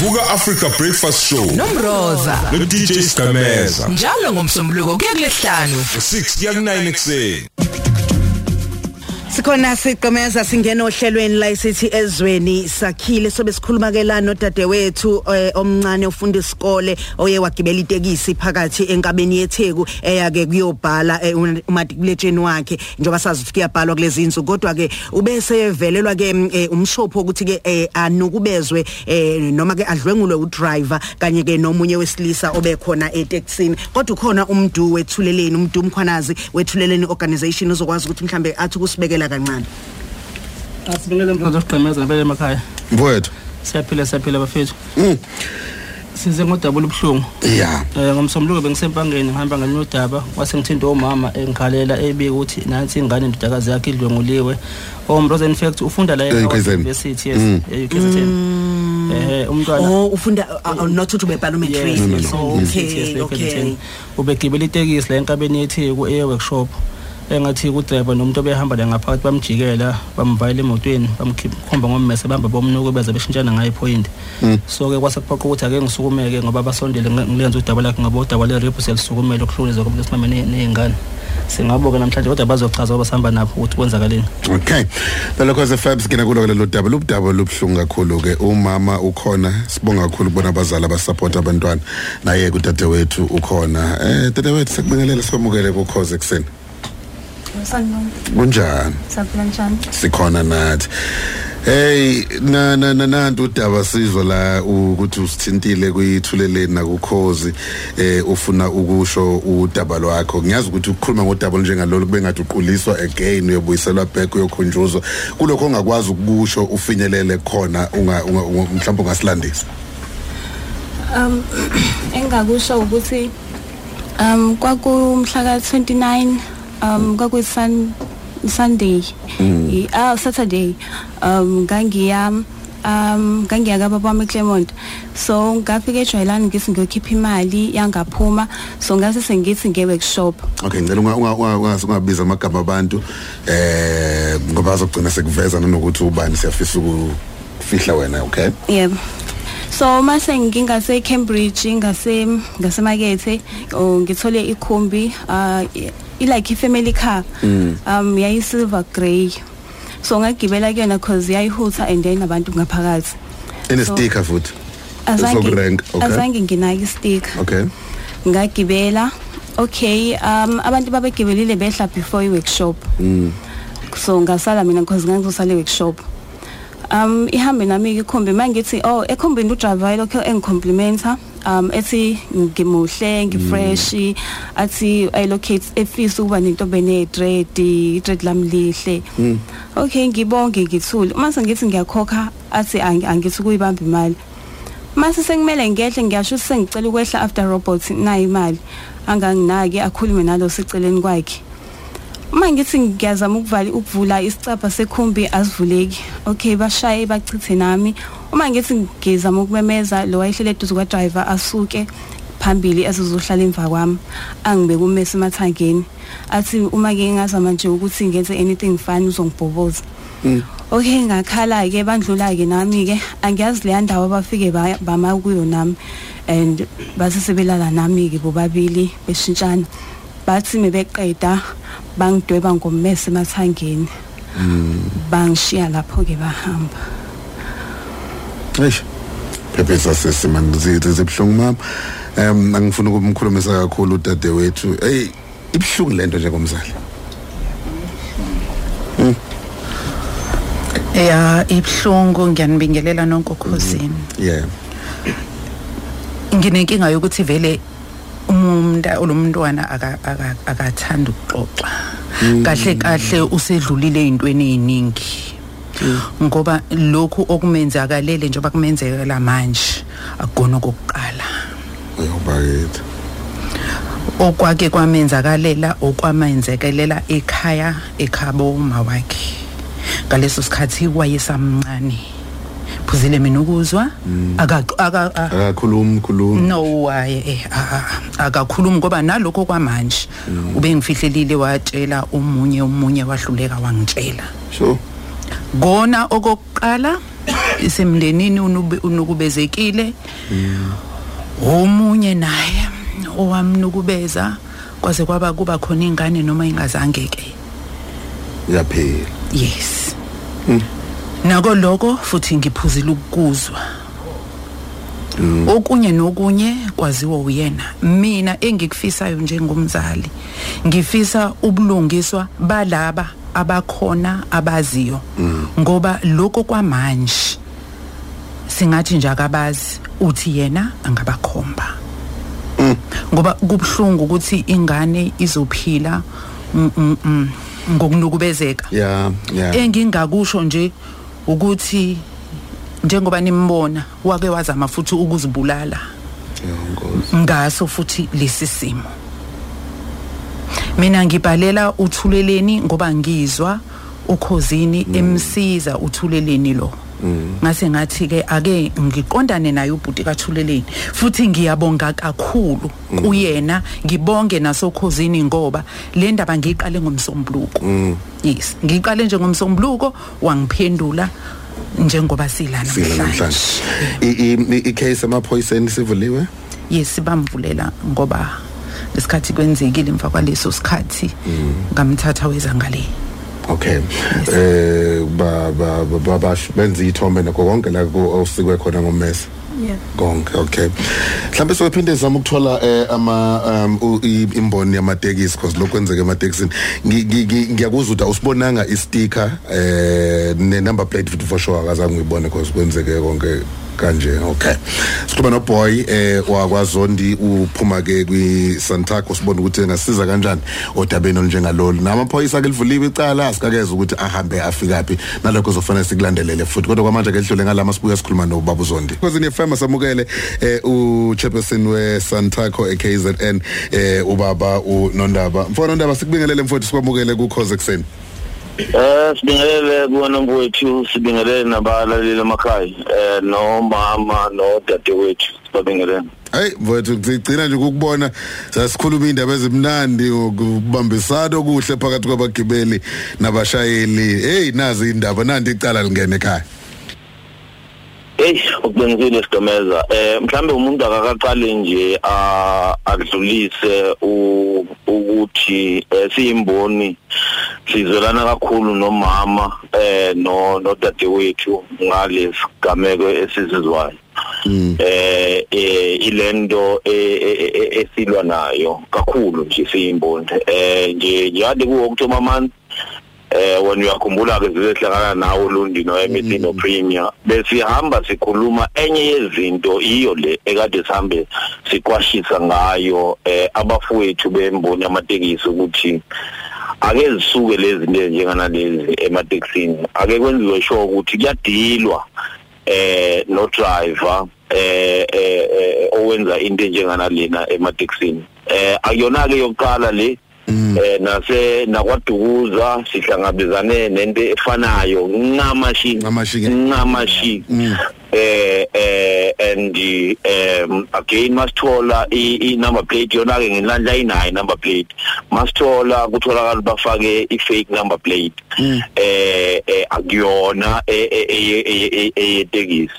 Vuka Africa Breakfast Show. Nomroza. No DJ Skameza njalo ngomsombuluko kuya kulesihlanu 6 kuya ku9 ekseni Sikhona siqhemeza singena ohlelweni la isithi ezweni sakhile sobe sikhuluma ke la nodadewethu eh, omncane ufunda isikole oye wagibela itekisi phakathi enkabeni yetheku eya ke kuyobhala eh, umatriculation wakhe njengoba sazi ukuthi kuyabhalwa kulezi insuku. Kodwa ke ubese velelwa ke eh, umshopho ukuthi ke anukubezwe noma ke adlwengulwe udriver kanye ke nomunye wesilisa obekhona eTexini kodwa ukhona umdu wethuleleni umdu umkhwanazi wethuleleni organization uzokwazi ukuthi mhlambe athi kusibekela kancane asibingelela mfana zokugqemeza ngempela emakhaya mfowethu siyaphila siyaphila bafethu size ngodaba olubuhlungu ya um ngomsombuluko bengisempangeni ngihamba ngalunodaba wase ngithinta omama engikhalela ebika ukuthi nansi ingane indodakazi yakhe idlwenguliwe omrosa in fact ufunda la E-UKZN. university yes e-UKZN ehe umntwana oh ufunda uh, uh, not ukuthi ubebhala umatric Yes, oh, okay yes, okay ubegibela itekisi la enkabeni yetheku eye workshop engathi udriver nomuntu obehamba la ngaphakathi bamjikela bamvalela emotweni bamkhomba ngommese bamba bomnuko beza beshintshana ngayo ipoint. So ke kwase kuphoqa ukuthi ake ngisukumeke ngoba basondele nge- ngilenza udaba lakhe ngoba udaba le rape selisukumele ukuhluniza komuntu esimame nezingane singaboke namhlanje kodwa bazochaza ngoba sihamba nabo ukuthi kwenzakaleni. Okay. Lalokho ze-fabs kina kulo lelo daba. Lubudaba lubuhlungu kakhulu-ke. Umama ukhona. Sibonga kakhulu kubona abazali abasapota abantwana. Naye kudadewethu ukhona. Eh dadewethu sekubingelela sikwamukele kukhoze ekuseni. Sanibona. kunjani? Saphila njani? sikhona nathi. Hey na na na nantu udaba sizwa la ukuthi usithintile kuyithuleleni nakukhozi eh ufuna ukusho udaba lwakho. Ngiyazi ukuthi ukukhuluma ngodaba njengalolu kube ngathi uquliswa again uyobuyiselwa back uyokhunjuzwa. Kulokho ongakwazi ukusho ufinyelele khona unga mhlawumbe ungasilandisa? Um engakusho ukuthi um kwakumhla ka 29 um kwakuyi sun Sunday. I- Ah Saturday. Um ngangiya um ngangiya kababa wami eClermont so ngafika ejwayelani ngithi ngiyokhipha imali yangaphuma so ngase sengithi nge workshop okay ngicela unga- unga- unga- unga- ungabiza amagama abantu eh ngoba azogcina sekuveza nanokuthi ubani siyafisa ukufihla wena okay Yebo. So mase ngingase Cambridge ngase ngasemakethe oh ngithole ikhumbi uh like i family car um yayi silver grey. So ngagibela kuyona cause yayihutha and then abantu ngaphakathi. Ene So- sticker futhi azange Esokurank, okay. azange nginaki stick okay. Ngagibela. Okay um abantu babegibelile behla before i workshop so ngasala mina because ngangizosala workshop um ihambe nami ikhombi mangithi oh ekhombini udriver lokho engicomplimenta um ethi ngimuhle ngifresh athi i locate efisa ukuba nento bene dread dread lami lihle. Okay ngibonge ngithule. Uma sengithi ngiyakhokha athi angi- angithi kuyibamba imali. Mase sekumele ngehle ngiyasho ukuthi sengicela ukwehla after robot nayi imali. Anganginaki akhulume nalo seceleni kwakhe. Uma ngithi ngiyazama ukuvala ukuvula isicapha sekhumbi asivuleki okay bashaye bachithe nami. Uma ngithi ngizama ukumemeza lo wayehlele eduze kwa driver asuke phambili asizohlala emva kwami angibeke umesi emathangeni. Athi uma ke ngazama nje ukuthi ngenze anything fine uzongibhoboza. Okay ngakhala ke bandlula ke nami ke angiyazi le ndawo abafike ba- bama kuyo nami and base sebelala nami ke bobabili beshintshana. Bathi mebeqeda bangidweba ngommese emathangeni. Bangishiya lapho ke bahamba. Eish. Phephesa sesimani zibhlungu mama em angifuna ukumkhulumisa kakhulu udadewethu. Hey ibhlungu lento njengomzali ya ibhlungu ngiyanibingelela nonkokhosini yeah. Nginenkinga yokuthi vele umuntu lo mntwana aka- aka- akathanda ukuxoxa. Kahle kahle usedlulile ezintweni eziningi ngoba lokhu okumenzakalele njengoba kumenzekela manje akugona okokuqala. Uyobakithi okwake kwamenzakalela okwamenzekelela ekhaya ekhabo uma wakhe. Ngaleso sikhathi wayesamncane. Phuzile mina ukuzwa? A- akakhulumi khulumi. No waye eh, akakhulumi ngoba nalokho kwamanje ube ngifihlelile watshela omunye omunye wahluleka wangitshela. Sure. Kona okokuqala isemndenini unukubezekile. Omunye naye owamnukubeza kwaze kwaba kuba khona ingane noma ingazange ke. Yaphela yes. Nako lokho futhi ngiphuzile ukukuzwa. Okunye nokunye kwaziwa uyena. Mina engikufisayo njengomzali ngifisa ubulungiswa balaba abakhona abaziyo. Ngoba lokho kwamanje singathi nje akabazi uthi yena angabakhomba. Ngoba kubhlungu ukuthi ingane izophila ngokunukubezeka ya ya. Engingakusho nje ukuthi njengoba nimbona wake wazama futhi ukuzibulala. Ngaso futhi lesi simo. Mina ngibhalela uthuleleni ngoba ngizwa ukhozini emsiza uthuleleni lo. Ngase ngathi ke ake ngiqondane naye ubhuti kathuleleni futhi ngiyabonga kakhulu kuyena ngibonge nasokhozini ngoba le ndaba ngiyiqale ngomsombuluko. Yes ngiyiqale nje ngomsombuluko wangiphendula njengoba silana Sila namhlanje. I- icase emaphoyiseni sivuliwe? Yes bamvulela ngoba lesikhathi kwenzekile emva kwaleso sikhathi ngamthatha weza ngale. Okay. Eh ba ba ba- ba bash- benza ithombe nakho konke la ku- osikwe khona ngomesa. Yeah. Konke okay. Mhlawumbe sophinde zama ukuthola eh, ama um, u- i- imboni yamatekisi because lokho kwenzeka ematekisini. Ngi- ngi- ngi- ngiyakuzwa ukuthi awusibonanga i-sticker eh ne number plate futhi for sure akazange uyibone because kwenzeke konke kanje okay. Sikhuluma no boy eh wakwaZondi uphuma ke kwi Santaco sibona ukuthi engasiza kanjani odabeni olunjengalolu. Namaphoyisa ke livuliwe icala asikakeze ukuthi ahambe afika phi. Nalokho kuzofanele sikulandelele futhi. Kodwa kwamanje ke lihlule ngalama sibuya sikhuluma no baba Zondi kwezini FM samukele eh u chairperson we Santaco eKZN eh ubaba uNondaba. Mfowethu Nondaba sikubingelele mfowethu sikwamukele ku cause ekseni Eh sibingelele kuwona mfowethu sibingelele nabalaleli emakhaya eh nomama nodadewethu sibingelele Hey mfowethu ngicina nje ukubona sasikhuluma indaba ezimnandi ukubambisana okuhle phakathi kwabagibeli nabashayeli. Hey nazi indaba nandi icala lingene ekhaya. Hey ukubenisile sidomeza eh mhlambe umuntu akaqale nje a adlulise ukuthi eh, siyimboni sizolana kakhulu nomama eh no nodadewethu ngalesigameko esizizwayo. Eh eh, ilento eh, eh, eh, esilwa nayo kakhulu nje siyimboni eh nje yade kuwo October month eh wena uyakhumbula ke zilehlangana nawo Lundi no MEC no Premier besihamba sikhuluma enye yezinto iyo le ekade sihambe siqwashisa ngayo eh abafowethu bemboni amatekisi ukuthi ake zisuke lezi zinto njengana lezi ematekisini. Ake kwenziwe sure ukuthi kuyadilwa eh no driver eh eh eh, owenza into njengana lena ematekisini. Eh akuyona ke yokuqala le eh nase nakwadukuza sihlangabezane nento efanayo ke. ncamashi eh eh and um again masithola i number plate yona ke ngilandla inayo number plate. Masithola kutholakala bafake i fake number plate. Eh eh akuyona eyetekisi.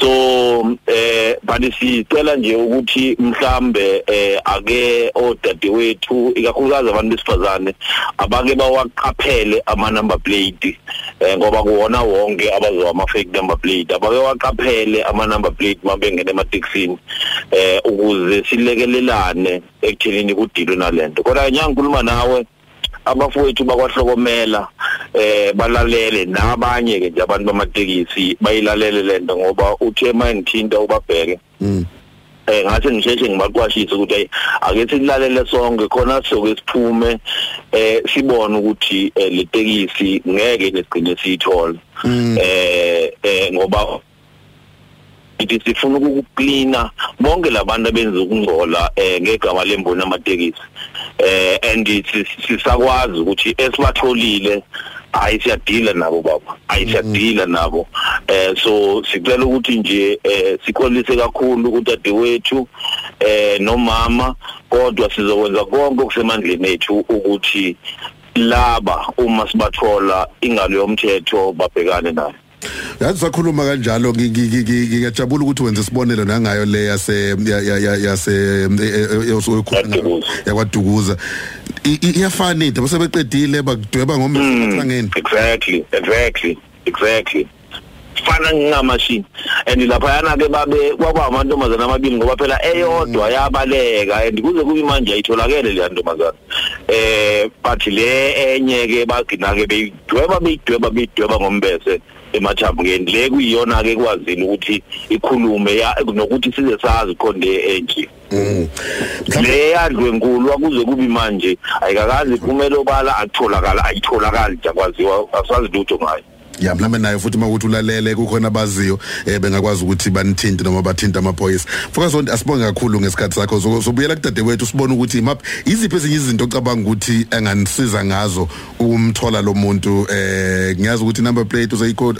So eh bathi sicela nje ukuthi mhlambe eh ake odadewethu ikakhulukazi abantu besifazane abake bawaqaphele ama number plate eh ngoba kuwona wonke abazowa ama fake number plate. Abake waqaphele ama number plate mabengena ematekisini eh ukuze silekelelane ekuthenini kudilwe nalento. Kodwa nyangikhuluma nawe abafowethu bakwahlokomela eh balalele nabanye ke nje abantu bamatekisi bayilalele lento ngoba uthe mayengithinta ubabheke eh ngathi ngisheshe ngibaqwashise ukuthi hey ake silalele sonke khona soke siphume eh sibone ukuthi eh, le tekisi ngeke lesigcine siyithola. Eh eh ngoba ithi sifuna ukuklina bonke labantu abenza ukungcola eh ngegama lemboni amatekisi eh and sis- sisakwazi ukuthi esibatholile hayi siyadila nabo baba hayi siyadila nabo eh so sicela ukuthi nje eh sikholise kakhulu udadewethu eh nomama kodwa sizokwenza konke okusemandleni ethu ukuthi laba uma sibathola ingalo yomthetho babhekane nayo yazi sakhuluma kanjalo ngi- ngi- ngi- ngi- ngiyajabula ukuthi wenze isibonelo nangayo le yase ya- ya- ya- yase yakwadukuza iyafana into basebeqedile bakudweba ngombese ekhangeni exactly exactly exactly. Fana ngingamashini. And laphayana ke babe kwaba amantombazana amabili ngoba phela eyodwa yabaleka. And kuze kube manje ayitholakele le ntombazana. Eh but le enye ke bagcina ke beyidweba beyidweba beyidweba ngombese. Emathambukeni le kuyiyona ke kwazile ukuthi ikhulume nokuthi size sazi khonde enje Mm. le yadlwe enkulu akuze kubi manje ayikakazi iphumela obala akutholakala ayitholakali nje akwaziwa asazi lutho ngayo. Ya mhlambe nayo futhi makuthi ulalele kukhona abaziyo eh bengakwazi ukuthi banithinte noma bathinte amaphoyisa. Focus on asibonge kakhulu ngesikhathi sakho. Zo- zobuyela kudade wethu sibone ukuthi map iziphi ezinye izinto ocabanga ukuthi enganisiza ngazo umthola lo muntu? Eh ngiyazi ukuthi number plate uzayikho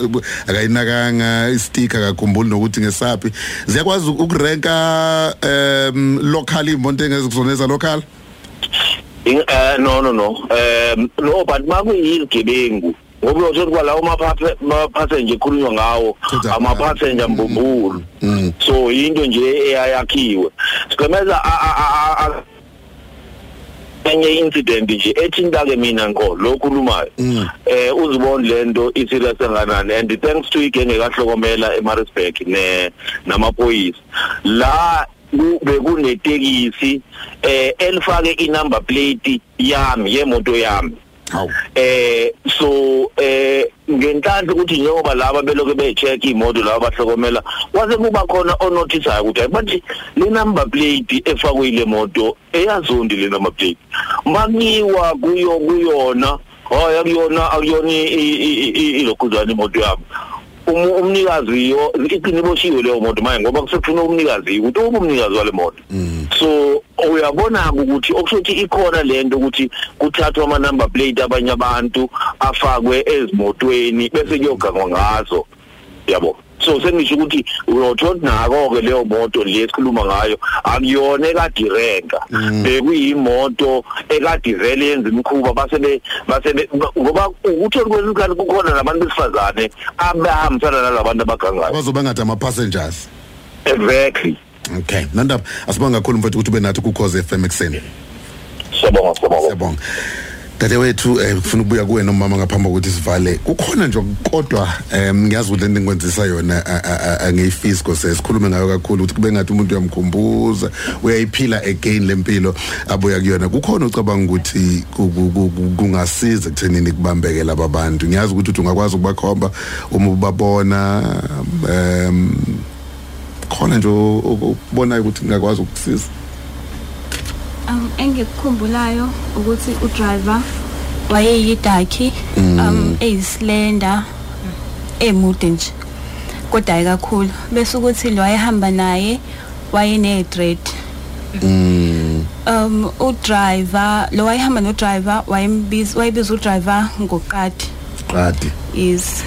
akayinakanga isticker akakhumbuli nokuthi ngesaphi. Ziyakwazi ukurenka um local imonto engezikuzoneza local? Eh no no no. Um no but makuyizigebengu ngoba uyothola kwa lawo mapha passenger ekhulunywa ngawo Totally. ama passenger mbumbulu Mm. so into nje eyakhiwe sigqemeza enye incident nje ethinta ke mina ngo lokhulumayo Mm. eh uzibone lento iserious kanganani and thanks to igenge kahlokomela eMaritzburg ne namaphoyisa la ku- bekunetekisi eh elifake inumber plate yami yemoto yami eh so eh ngenhlanhla ukuthi njengoba laba beloke becheck imoto laba bahlokomela kwase kuba khona onotisayo ukuthi bathi le number plate efakwe ile moto eyazondi le number plate makiwa kuyo kuyona hoya kuyona akuyona ilokhuzana imoto Um- umnikazi yo iqini boshiwe leyo moto manje ngoba kusefuna umnikazi ukuthi ube umnikazi wale moto. So uyabona ukuthi okusothi ikhona lento ukuthi kuthathwa ama number plate abanye abantu afakwe ezimotweni bese kuyogangwa ngazo. Yabo. So sengisho ukuthi uyothola nako ke leyo moto le sikhuluma ngayo akuyona ekade irenka bekuyimoto ekade vele yenza imikhuba basebe basebe ngoba ukuthola kwesikhathi kukhona nabantu besifazane abahambisana nalabantu abagangayo abazoba ngathi ama passengers exactly. Okay nandaba asibonga kakhulu mfethu ukuthi ube nathi kukhoze FM ekseni siyabonga siyabonga. Siyabonga. Dade wethu eh ufuna ukubuya kuwe nomama ngaphambi kokuthi sivale. Kukhona nje kodwa em ngiyazi ukuthi lento engikwenzisa yona a- a- a- angiyifisco sesikhulume ngayo kakhulu ukuthi kube ngathi umuntu uyamkhumbuza uyayiphila again lempilo abuya kuyona. Kukhona ucabanga ukuthi ku- ku- ku- ku- kungasiza ekuthenini kubambeke laba bantu. Ngiyazi ukuthi uthi ungakwazi ukubakhomba uma ubabona em khona nje o- o- ukubonayo ukuthi ngakwazi ukukusiza. Um engikukhumbulayo ukuthi udriver wayeyidakhi um eyislender emude nje kodwa hayi kakhulu. Bese ukuthi lo wayehamba naye wayene dread um udriver lo wayehamba no driver wayembiza wayebiza udriver ngoqadi. Qadi. Is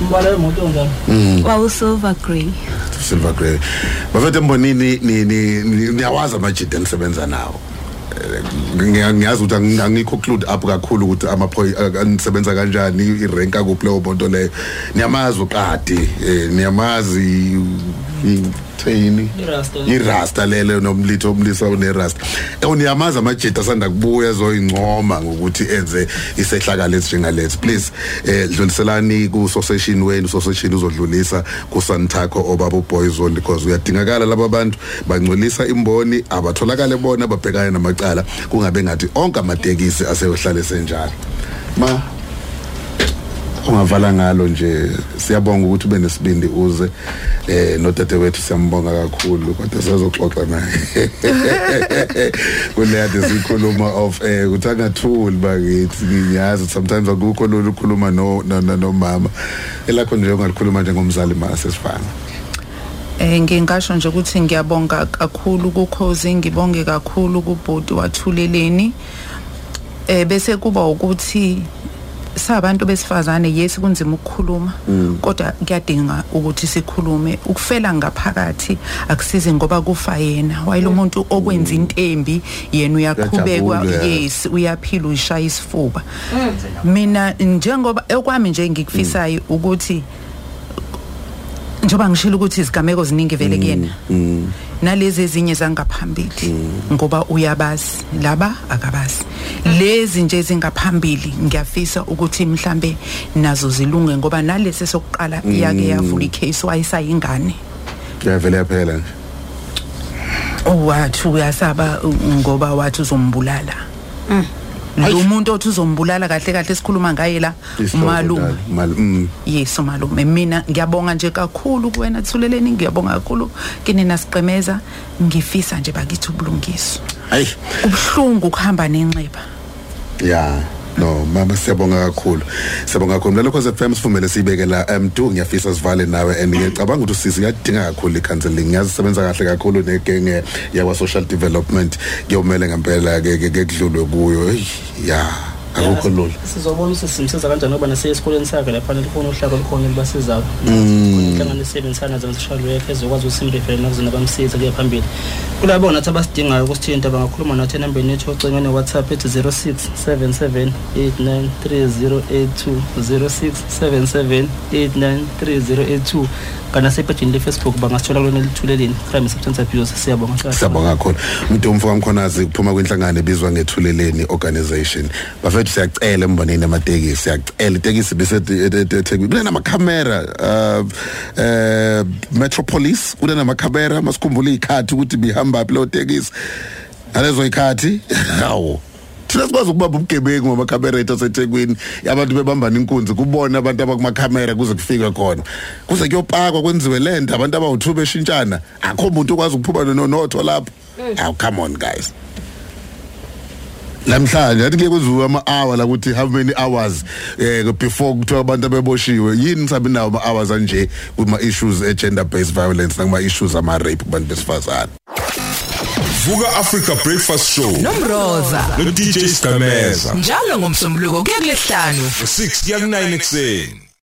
umbala wemoto njalo wawu silver grey. Silver grey. Bafethu embonini ni ni ni- niyawazi amajida enisebenza nawo. Ngiya- ngiyazi ukuthi angi- angikho clued up kakhulu ukuthi amaphoyi anisebenza kanjani irenka kuphi leyo moto leyo. Niyamazi uqadi eh, niyamazi thini irasta. Irasta lele nomlitho omlisa unerasta uniyamazi amajida asanda kubuya ezoyincoma ngokuthi enze isehlakalo esinjengalesi please eh dluliselani ku association wenu association uzodlulisa ku Santaco obaba uBoyzone because uyadingakala laba bantu. Bangcolisa imboni abatholakala bona babhekana namacala kungabe ngathi onke amatekisi aseyohlala senjalo. Ma ungavala ngalo nje siyabonga ukuthi ube nesibindi uze eh nodade wethu siyambonga kakhulu kodwa sizoxoxa naye. Kuleyade sikhuluma of eh ukuthi angathuli bakithi ngiyazi sometimes akukho lolu ukukhuluma no no- no- nomama. Elakho nje ungalikhuluma njengomzali mase sifana. Eh ngingasho nje ukuthi ngiyabonga kakhulu kukhozi ngibonge kakhulu kubhodi wathuleleni. Eh bese kuba ukuthi sabantu besifazane yes kunzima ukukhuluma kodwa kuyadinga ukuthi sikhulume. Ukufela ngaphakathi akusizi ngoba kufa yena. Wayilo umuntu okwenza into embi yena yeah. yes uyaphila uyishaya isifuba. Mina njengoba okwami nje ngikufisayo ukuthi njoba ngishilo ukuthi izigameko ziningi vele kuyena. nalezi ezinye zangaphambili ngoba uyabazi laba akabazi lezi nje ezingaphambili ngiyafisa ukuthi mhlambe nazo zilunge ngoba nalesi sokuqala yake yavula icase wayisayingane yavele yaphela nje. Wathi uyasaba uh, ngoba wathi uzombulala. Lo muntu othi uzombulala kahle kahle sikhuluma ngaye la umalume. mm. yes umalume. Mina ngiyabonga nje kakhulu kuwena thuleleni ngiyabonga kakhulu kinina siqemeza ngifisa nje bakithi ubulungiswa. Hayi. Kubuhlungu ukuhamba nenxeba. Ya. No mama siyabonga kakhulu. Siyabonga kakhulu. Mlalokho FM sifumele sibeke la M2 ngiyafisa sivale nawe and ngiyacabanga ukuthi usisi yadinga kakhulu i-counseling. Ngiyazisebenza kahle kakhulu negenge yakwa social development. Kuyomele ngempela ke ke- ke kudlulwe kuyo. Eyi, ya. Akukho lula. Sizobona ukuthi simsiza kanjani ngoba nasesikoleni sakhe lapha likhona uhlaka olukhona elibasizayo inhlangano esebenzisana ze-social work ezokwazi ukuthi simrefere nakuze nabamsiza kuya phambili. Kulabo nathi abasidingayo ukusithinta bangakhuluma nathi enambeni yethu yocingo ne-whatsapp ethi 0677 893082 0677 893082 kanasepejini le-facebook bangasithola kulona elithuleleni. Crime and substance abuse siyabonga kakhulu. siyabonga kakhulu. Umntu kamkhonazi kuphuma kwinhlangano ebizwa ngethuleleni organization. Bafethu siyacela emboneni amatekisi siyacela. Itekisi besethekwini kunenamakhamera uh, uh, metropolis kunenamakhamera masikhumbule iy'khathi ukuthi bihambaphi leyo tekisi. Ngalezo y'khathi hawu. Thina sikwazi ukubamba ubugebengu ngamakhamera ethu asethekwini abantu bebambana inkunzi kubona abantu abakumakhamera kuze kufike khona. Kuze kuyopakwa kwenziwe lento abantu abawu-two beshintshana. Akho muntu okwazi ukuphuma nonotho lapho. Aw come on guys. Namhlanje athi kuye kwenziwe ama-hour la ukuthi how many hours eh before kuthiwa abantu abeboshiwe. Yini mhlawumbe nawo ama-hours anje kuma-issues e-gender based violence nakuma-issues ama-rape kubantu besifazane? Vuka Africa Breakfast Show. Nomroza. No DJ Skameza njalo ngomsombuluko kuya kulesihlanu 6 kuya ku9 ekseni